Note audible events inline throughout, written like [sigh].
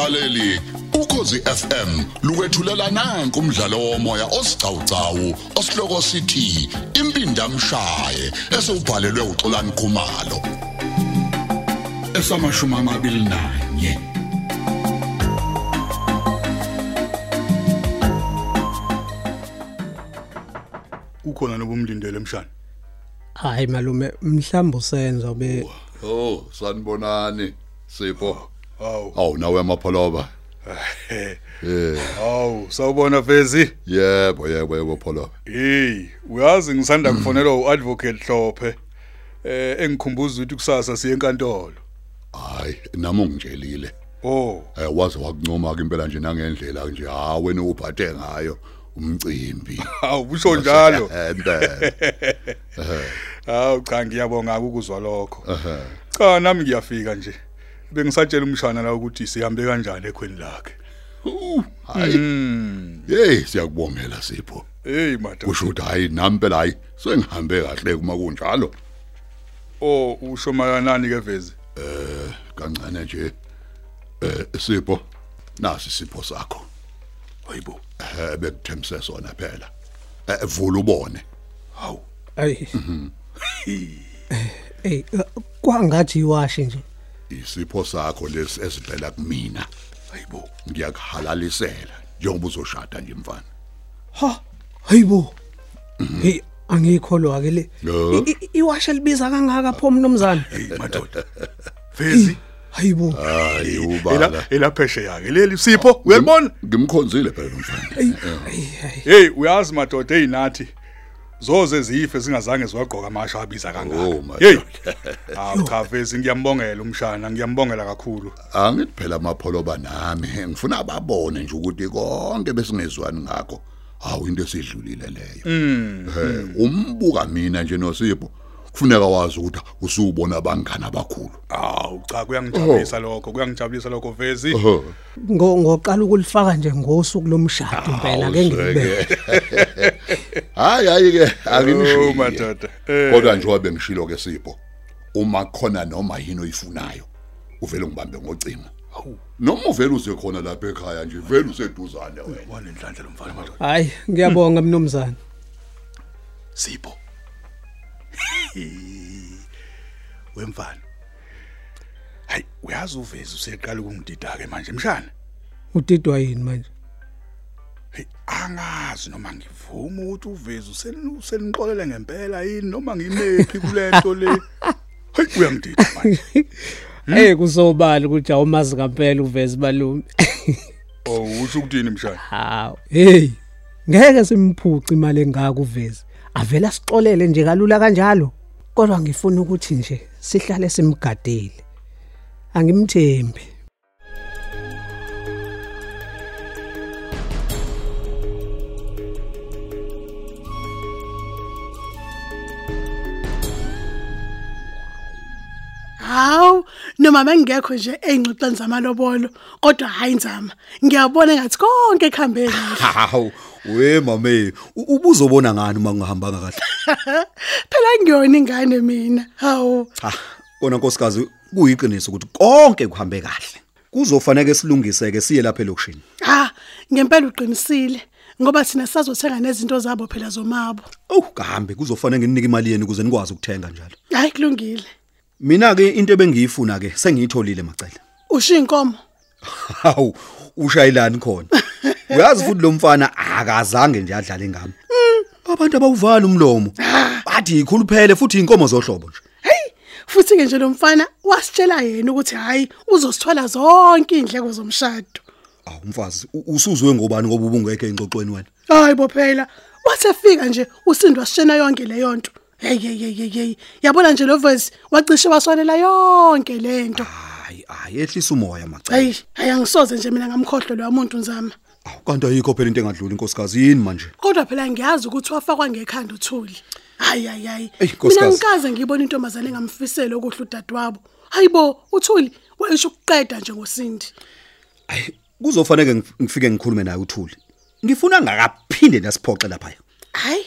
mlaleli ukhosi FM lukwethulela nanku umdlalo womoya osiqhawqhawo osihloko sithi impindi amshaye esubhalelwe uXolani Khumalo. Esamashumi amabili nanye ukhona nobumlindele emshana Hayi malume mhlawumbe usenza be oh sanibonani sipho. Hawu awu nawe amapholoba. Hawu sawubona vezi? Yebo yebo yebo pholoba. Hey uyazi ngisanda kufonela uadvocate Hlophe eh engikhumbuza ukuthi kusasa siye enkantolo. Hayi nami ungitshelile. Oh. Eh waze wakuncoma ke impela nje nangendlela nje ha wena uphathe ngayo umcimbi. [laughs] Hawu busho njalo. [laughs] Empela hawu cha ngiyabonga ukuzwa lokho. Cha nami ngiyafika nje. Bengisatshela umshana la ukuthi sihambe kanjani ekhweni lakhe. Hayi. Hey siyakubongela sipho. Hey madam. Kusho ukuthi hayi nami phela hayi sengihambe kahle kuma kunjalo. Oh usho mayanani ke vezi kancane nje. Eh sipho nasi isipho sakho. Hayibo eh bekuthemse sona phela. Eh vula ubone. Hawu. Ay Ey kwangathi iwashi nje. Isipho sakho lesi esivela kumina. Hayibo ngiyakuhalalisela njengoba uzoshada nje mfana. Ha hayibo. Hey angikholwa ke le. Iwasha libiza kangaka pho mnumzane hey madoda. Vezi hayibo. Hayi ela ubala. elapheshe yake. Leli sipho uyalibona ngimkhonzile phela mfana. Hey uyazi madoda eyinathi zoze zife singazange siwagqoka amasha abiza Oh, kangaka. hey! Hawu cha vezi ngiyambongela umshana ngiyambongela kakhulu. Angithi phela amapholoba nami ngifuna ababone nje ukuthi konke besingezwani ngakho. Hawu into esidlulile leyo. Eh umbuka mina nje nosipho kufuneka wazi ukuthi usubona abangani abakhulu. Hawu cha kuyangijabulisa lokho kuyangijabulisa lokho vezi ngo ngoqala ukulifaka nje ngosuku lomshado impela ke ngibeke [laughs] hayi hayi ke akinishiye madoda. eh. Kodwa nje wabe ngishilo ke sipho. Uma khona noma yini oyifunayo uvele ngibambe ngocingo. Noma uvele uze khona lapha ekhaya nje vele useduzane wena. Wanenhlanhla lo mfana madoda. Hayi ngiyabonga mnumzane. Sipho. Wemfana. Hayi uyazi uvezi useqala ukungidida ke manje mshana? Udidwa yini manje? Angazi noma ngivuma ukuthi uvezi useni- usenixolele ngempela yini noma ngimephi kulento le. [laughs] Hayi uyangidida manje. Eh kusobala ukuthi awumazi kampela uvezi balume oh usho ukuthini mshana? Hawo hey ngeke simphuci imali engaka uvezi avela sixolele nje kalula kanjalo. Kodwa ngifuna ukuthi nje sihlale simgadile angimthembi. Hawu noma bengekho nje eingxoxweni zamalobolo kodwa hayi nzama ngiyabona ngathi konke ekhambe kahle Hawu, we mame, u- ubuzobona ngani uma ngihambanga kahle? [laughs] phela ngiyona ingane mina hawu Cha, kona nkosikazi kuyiqiniso ukuthi konke kuhambe kahle. Kuzofanele silungiseke siye lapha elokushini. ha ngempela uqinisile ngoba thina sazothenga nezinto zabo phela zomabo Oh, kahambe kuzofanele nginike imali yeni ukuze nikwazi ukuthenga njalo. hayi kulungile Mina ke into ebengiyifuna ke sengiyitholile macela. usho inkomo Hawu, ushayilani khona? Uyazi futhi lo mfana akazange nje adlale ngami. Abantu abawuvala umlomo. Bathi ikhuluphele futhi inkomo zohlobo nje. hey futhi ke nje lo mfana wasitshela yena ukuthi hayi uzosithola zonke indleko zomshado Awu mfazi, u- usuzwe ngobani ngoba ubungekho engxoxweni wena? hayi bo phela wathefika nje usindwa sishena yonke leyo nto hey hey hey hey, hey yabona nje lo voice wacishe waswalela yonke lento Hayi, hayi ehlisa umoya macela. hayi hayi angisoze nje mina ngamkhohlwa lo muntu nzama Awu kanti ayikho phela into engadluli inkosikazi yini manje? kodwa phela ngiyazi ukuthi wafakwa ngekhanda uthuli hayi hayi hayi Ey, mina nkosikazi. ngikaze ngibona intombazane engamfisela okuhle udadewabo hayibo uthuli wayisho ukuqeda nje ngosindi Ayi kuzofanele ngif- ngifike ngikhulume naye uthuli. Ngifuna ngakaphinde nasiphoxe lapha. hayi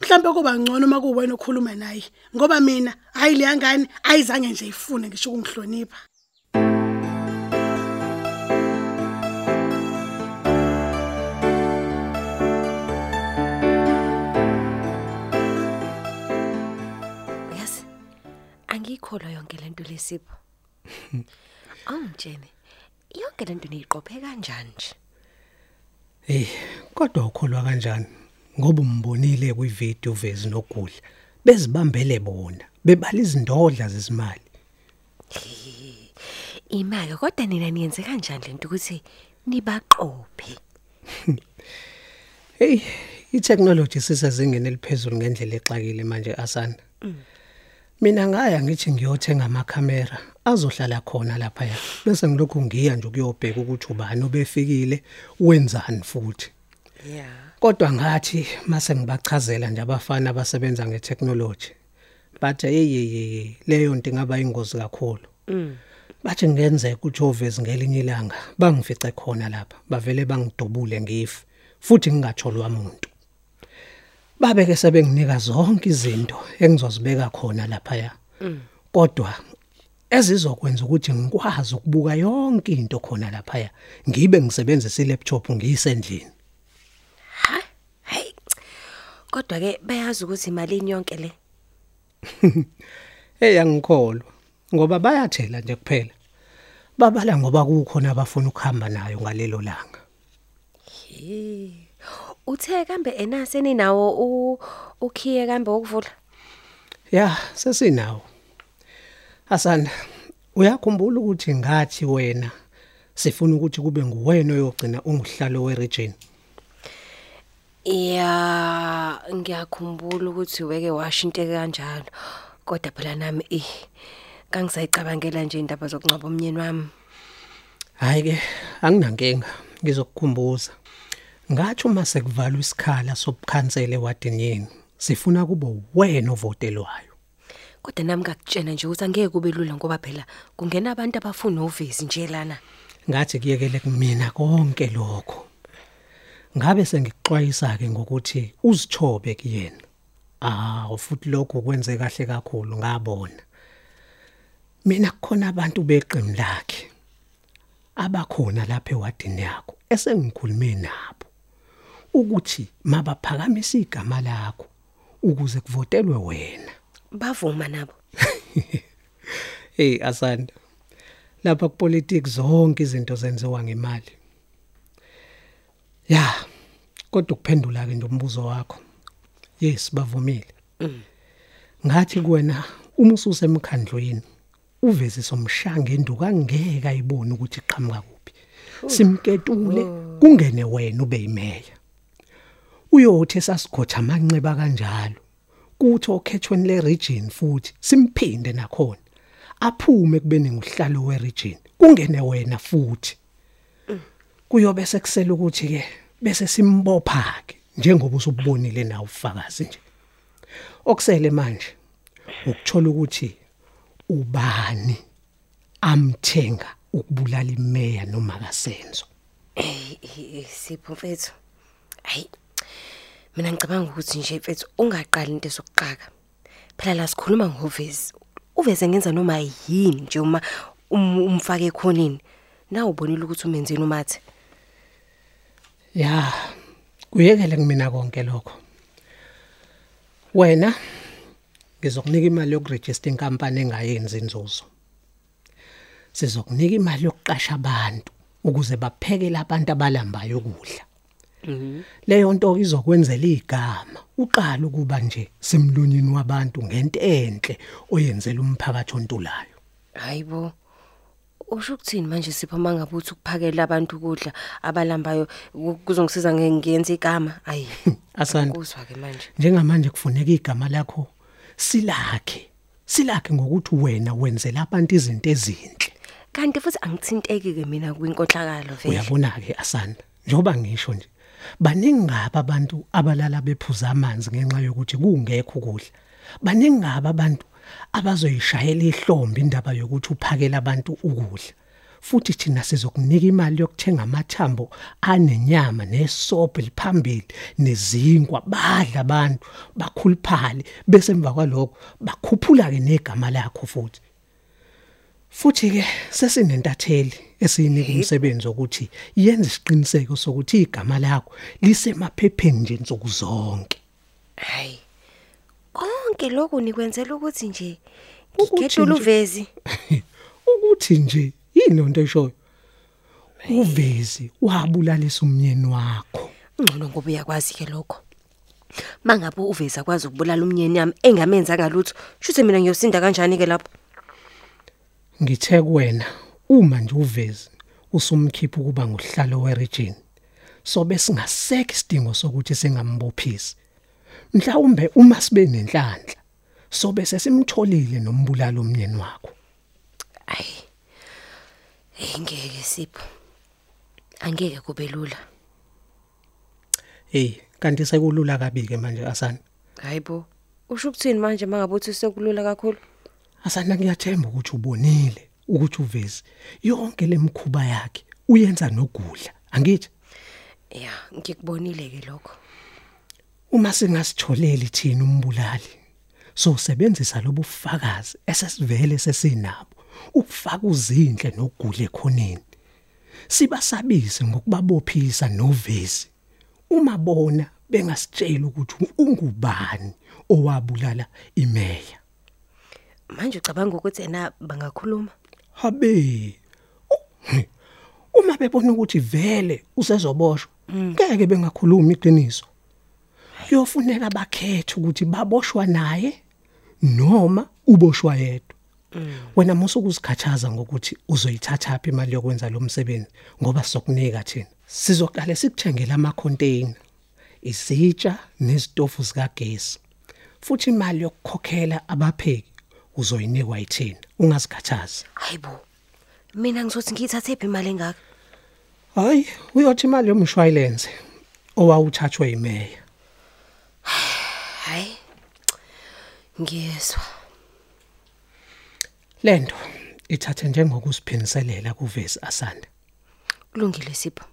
mhlawumbe kuba ngcono uma kuwena okhuluma naye ngoba mina hayi leya ngane ayizange nje ifune ngisho ukungihlonipha. Yazi angikholwa yonke lento lesipho [laughs] awungitshene yonke lento niyiqophe kanjani nje? Hey kodwa ukholwa kanjani? Ngoba umbonile kwivideo vezi nogudla. Bezibambele bona, bebala izindodla zezimali. Imali kodwa nina niyenze kanjani lento ukuthi nibaqophe? [laughs] Hey, itechnology sisezingeni eliphezulu ngendlela exakile manje asana. Mina ngaya ngithi ngiyothenga amakhamera azohlala khona lapha ya. Bese ngilokhu ngiya nje ukuyobheka ukuthi ubani obefikile, wenzani futhi. Yeah. Kodwa ngathi mase ngibachazela nje abafana abasebenza ngetechnology. Bathi hey leyo nto ingaba ingozi kakhulu. Mm. Bathi ngenzeka ovezi ngelinye ilanga bangifice khona lapha. Bavele bangidubule ngife futhi ngingatholwa umuntu. Babeke sebenginika zonke izinto engizozibeka khona lapha ya. Kodwa ezizokwenza ukuthi ngikwazi ukubuka yonke into khona lapha ya. Ngibe ngisebenzisa ilaptop ngiyisendlini. Kodwa ke bayazi ukuthi imalini yonke le. [laughs] Hey angikholwa ngoba bayathela nje kuphela. Babala ngoba kukhona abafuna ukuhamba nayo ngalelo langa. Eh. Uthe kambe enaseni nawo ukhiye kambe ukuvula? Ya, sesinawo. Asanda, uyakhumbula ukuthi ngathi wena sifuna ukuthi kube nguwena oyogcina unguhlalo weregion. Yeah, ngiyakhumbula ukuthi weke washo into kanjalo. Kodwa phela nami eh kangisayicabangela nje indaba zokungcwaba umnyeni wami. Hayi ke, anginankinga, ngizokukhumbuza. Ngathi uma sekuvalwa isikhala sobukhansela ewadini yenu, sifuna kube wena ovotelwayo. Kodwa nami ngakutshena nje ukuthi angeke kube lula ngoba phela kungena abantu abafuna uvezi nje lana. Ngathi kuyekele kumina konke lokho. Ngabe sengikuxwayisa ke ngokuthi uzithobe kuyena. Ah, futhi lokho kwenze kahle kakhulu ngabona. Mina kukhona abantu beqembu lakhe abakhona lapha ewadini yakho esengikhulume nabo ukuthi mabaphakamisa igama lakho ukuze kuvotelwe wena. Bavuma nabo. [laughs] Hey Asanda. Lapha kupolitics zonke izinto zenziwa ngemali. Ya. Kodwa ukuphendula ke ndombuzo wakho. Yes, bavumile. Ngathi kuwena uma ususemkhandlweni uveze somshanga enduka angeke ayibone ukuthi iqhamuka kuphi. Simketule kungene wena ube imeya. Uyothi sasigotha amanxeba kanjalo. Kuthi okhethweni le region futhi simphinde nakhona. Aphume kubeni nguhlalo we region. Kungene wena futhi. Kuyobe sekusela ukuthi ke bese simbopha ke njengoba usubonile nawe ufakazi nje. Okusele manje ukuthola ukuthi ubani amthenga ukubulala imeya noma kasenzo. Eh, sipho mfethu. Hayi. Mina ngicabanga ukuthi nje mfethu ungaqali into sokuqaka. Phela la sikhuluma ngovezi. Uveze ngenza noma yini nje uma um- umfake ekhonini. Na ubonile ukuthi umenzeni umathe. Ya, kuyekele kumina konke lokho. Wena ngizokunika imali yokuregister inkampani engayenzi inzuzo. Sizokunika imali yokuqasha abantu ukuze baphekele abantu abalambayo ukudla. Leyo nto izokwenzela igama. Uqala ukuba nje semlonyeni wabantu ngento enhle oyenzela umphakathi ontulayo. Hayibo. Usho ukuthini manje sipho mangabe uthi ukuphakela abantu ukudla abalambayo ku- kuzongisiza ngengenza igama? Ayi. [laughs] Asanda. Kuzwa ke manje. Njengamanje kufuneka igama lakho silakhe. Silakhe ngokuthi wena wenzela abantu izinto ezinhle. Kanti futhi angithinteki ke mina kwinkohlakalo vele. Uyabona ke Asanda, njoba ngisho nje. Baningi ngaba abantu abalala bephuza amanzi ngenxa yokuthi kungekho ukudla. Baningi ngaba abantu abazoyishayela ihlombe indaba yokuthi uphakela abantu ukudla. Futhi thina sizokunika imali yokuthenga amathambo anenyama nesobho liphambili nezinkwa badla abantu bakhuluphale bese emva kwalokho bakhuphula ke negama lakho futhi. Futhi ke sesinentatheli esinika umsebenzi ukuthi yenze isiqiniseko sokuthi igama lakho lisemaphepheni nje insuku zonke. Hayi. Konke lokhu nikwenzela ukuthi nje nje- uvezi. [laughs] ukuthi nje yini onto eshoyo uvezi wabulalisa umnyeni wakho Ungcono ngoba uyakwazi ke lokho. Mangabe uvezi akwazi ukubulala umnyeni yami engamenza ngalutho, shuthe mina ngiyosinda kanjani ke lapho? ngithe kuwena uma nje uvezi usumkhipha ukuba nguhlalo weregion sobe singaseke isidingo sokuthi singambophisi mhlawumbe uma sibe nenhlanhla sobe sesimtholile nombulalo umnyeni wakho Ayi. Ngeke sipho. Angeke kube lula. hey kanti sekulula kabi ke manje asana Hayibo. Usho ukuthini manje mangabe uthi sekulula kakhulu? asana ngiyathemba ukuthi ubonile ukuthi uvezi yonke lemkhuba yakhe uyenza nogudla angithi Ya, ngikubonile ke lokho. Uma singasitholeli thina umbulali so sebenzisa lobufakazi esesivele sesinabo ukufaka uzinhle nokugula ekhoneni. Sibasabise ngokubabophisa novezi uma bona bengasitshela ukuthi ungubani owabulala imeya? Manje ucabanga ukuthi ena bangakhuluma? habe uma bebona ukuthi vele usezoboshwa ngeke bengakhuluma iqiniso. Kuyofuneka bakhethe ukuthi baboshwa naye noma uboshwa yedwa. Wena musukuzikhathaza ngokuthi uzoyithatha phi imali yokwenza lo msebenzi ngoba sizokunika thina. Sizoqale sikuthengela ama container izitsha nezitofu zikagesi. Futhi imali yokukhokhela abapheki uzoyinikwa yithina. Ungazikhathazi. Hayibo. Mina ngizothi ngiyithathe phi imali engaka? hayi uyothi imali yomshwalense owawuthathwe imeya Hayi. Ngiyezwa. lento ithathe njengokusiphiniselela kuvesi asanda Kulungile sipho.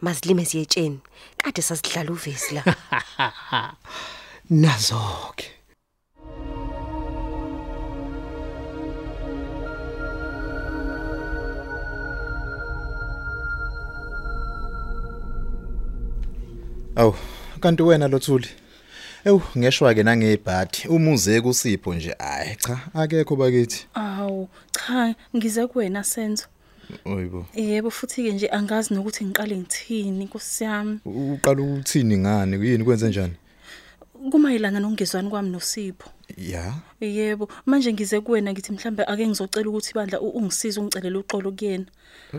Mazilime siyetsheni. Kade sasidlala uvezi la. [laughs] nazo ke Awu, kanti wena lothuli. Ewu, ngeshwa ke nangebhadi. Umuze kusipho nje. Hayi cha, akekho bakithi. Awu, cha, ngize kuwena senzo. Oyibo. Yebo futhi ke nje angazi nokuthi ngiqale ngithini Nkosi yami. Uqala ukuthini ngani? Kuyini kwenze njani? Kumayelana nongezwani kwami noSipho. Ya. Yebo, manje ngize kuwena ngithi mhlambe ake ngizocela ukuthi bandla u- ungisize ungicelela uxolo kuyena.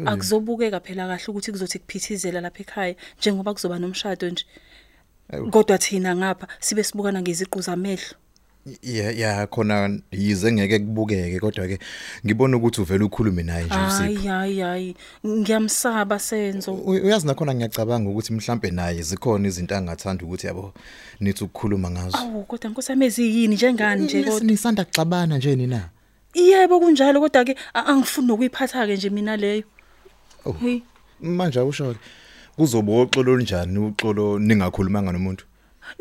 Akuzobukeka phela kahle ukuthi kuzothi kuphithizela lapha ekhaya njengoba kuzoba nomshado nje. Kodwa thina ngapha sibe sibukana ngeziqu zamehlo. Ya ya khona yize ngeke kubukeke kodwa ke ngibona ukuthi uvela ukhulume naye nje usipho. Hayi hayi hayi, ngiyamsaba senzo. U- Uyazi nakhona ngiyacabanga ukuthi mhlambe naye zikhona izinto angathanda ukuthi yabo nithi ukukhuluma ngazo. Awu kodwa Nkosi yami eziyini njengani nje kodwa. Nisanda kuxabana nje nina. Yebo kunjalo kodwa ke a- angifuni nokuyiphatha ke nje mina leyo. Oh. Hey, Manje awusho ke kuzoba uxolo olunjani uxolo ningakhulumanga nomuntu?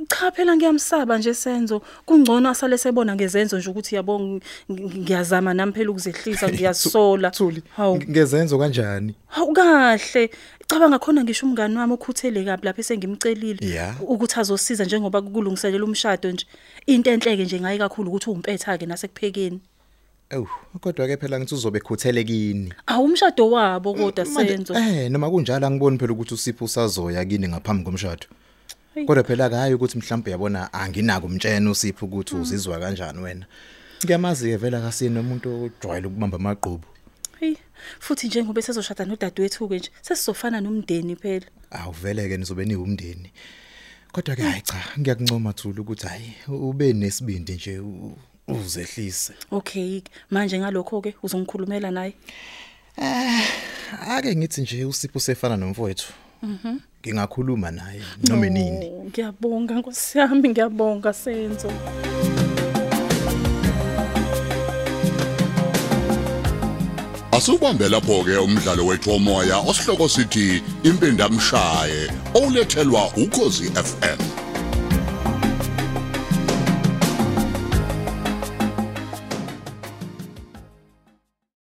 cha phela ngiyamsaba nje senzo. Kungcono asale sebona ngezenzo nje ukuthi yabo ng- ng- ngiyazama nami phela ukuzehlisa ngiyasola. Thuli. Hawu. Ngezenzo kanjani? Hawu kahle. Cabanga khona ngisho umngani wami ukhuthele kabi lapha esengimcelile Ya. ukuthi azosiza njengoba kulungiselela umshado nje. Into enhleke nje ngayi kakhulu ukuthi umpetha ke nasekuphekeni. Ewu, kodwa ke phela ngithi uzobe khuthele kini. Awu umshado wabo kodwa Manje, senzo. Eh, noma kunjalo angiboni phela ukuthi uSipho usazoya kini ngaphambi komshado. Hey. Kodwa phela akayi ukuthi mhlawumbe yabona anginako umtshena uSipho ukuthi uzizwa kanjani wena. Ngiyamazi ke vela kasini umuntu ojwayele ukubamba amaqhubu. Hey, futhi njengoba sezoshada nodadewethu ke nje sesizofana nomndeni phela. Awuvele ke nizobe niwumndeni. Kodwa ke hayi cha, ngiyakuncoma Thulu ukuthi hayi ube nesibindi nje u- uzehlise. Okay, manje ngalokho ke uzongikhulumela naye. Ake ngithi nje uSipho sefana nomfowethu. Mhm. Ngingakhuluma naye noma nini. Oh, Ngiyabonga Nkosi yami, ngiyabonga senzo. Asubambe lapho ke umdlalo wethu womoya osihloko sithi impindamshaye olethelwa ukozi FM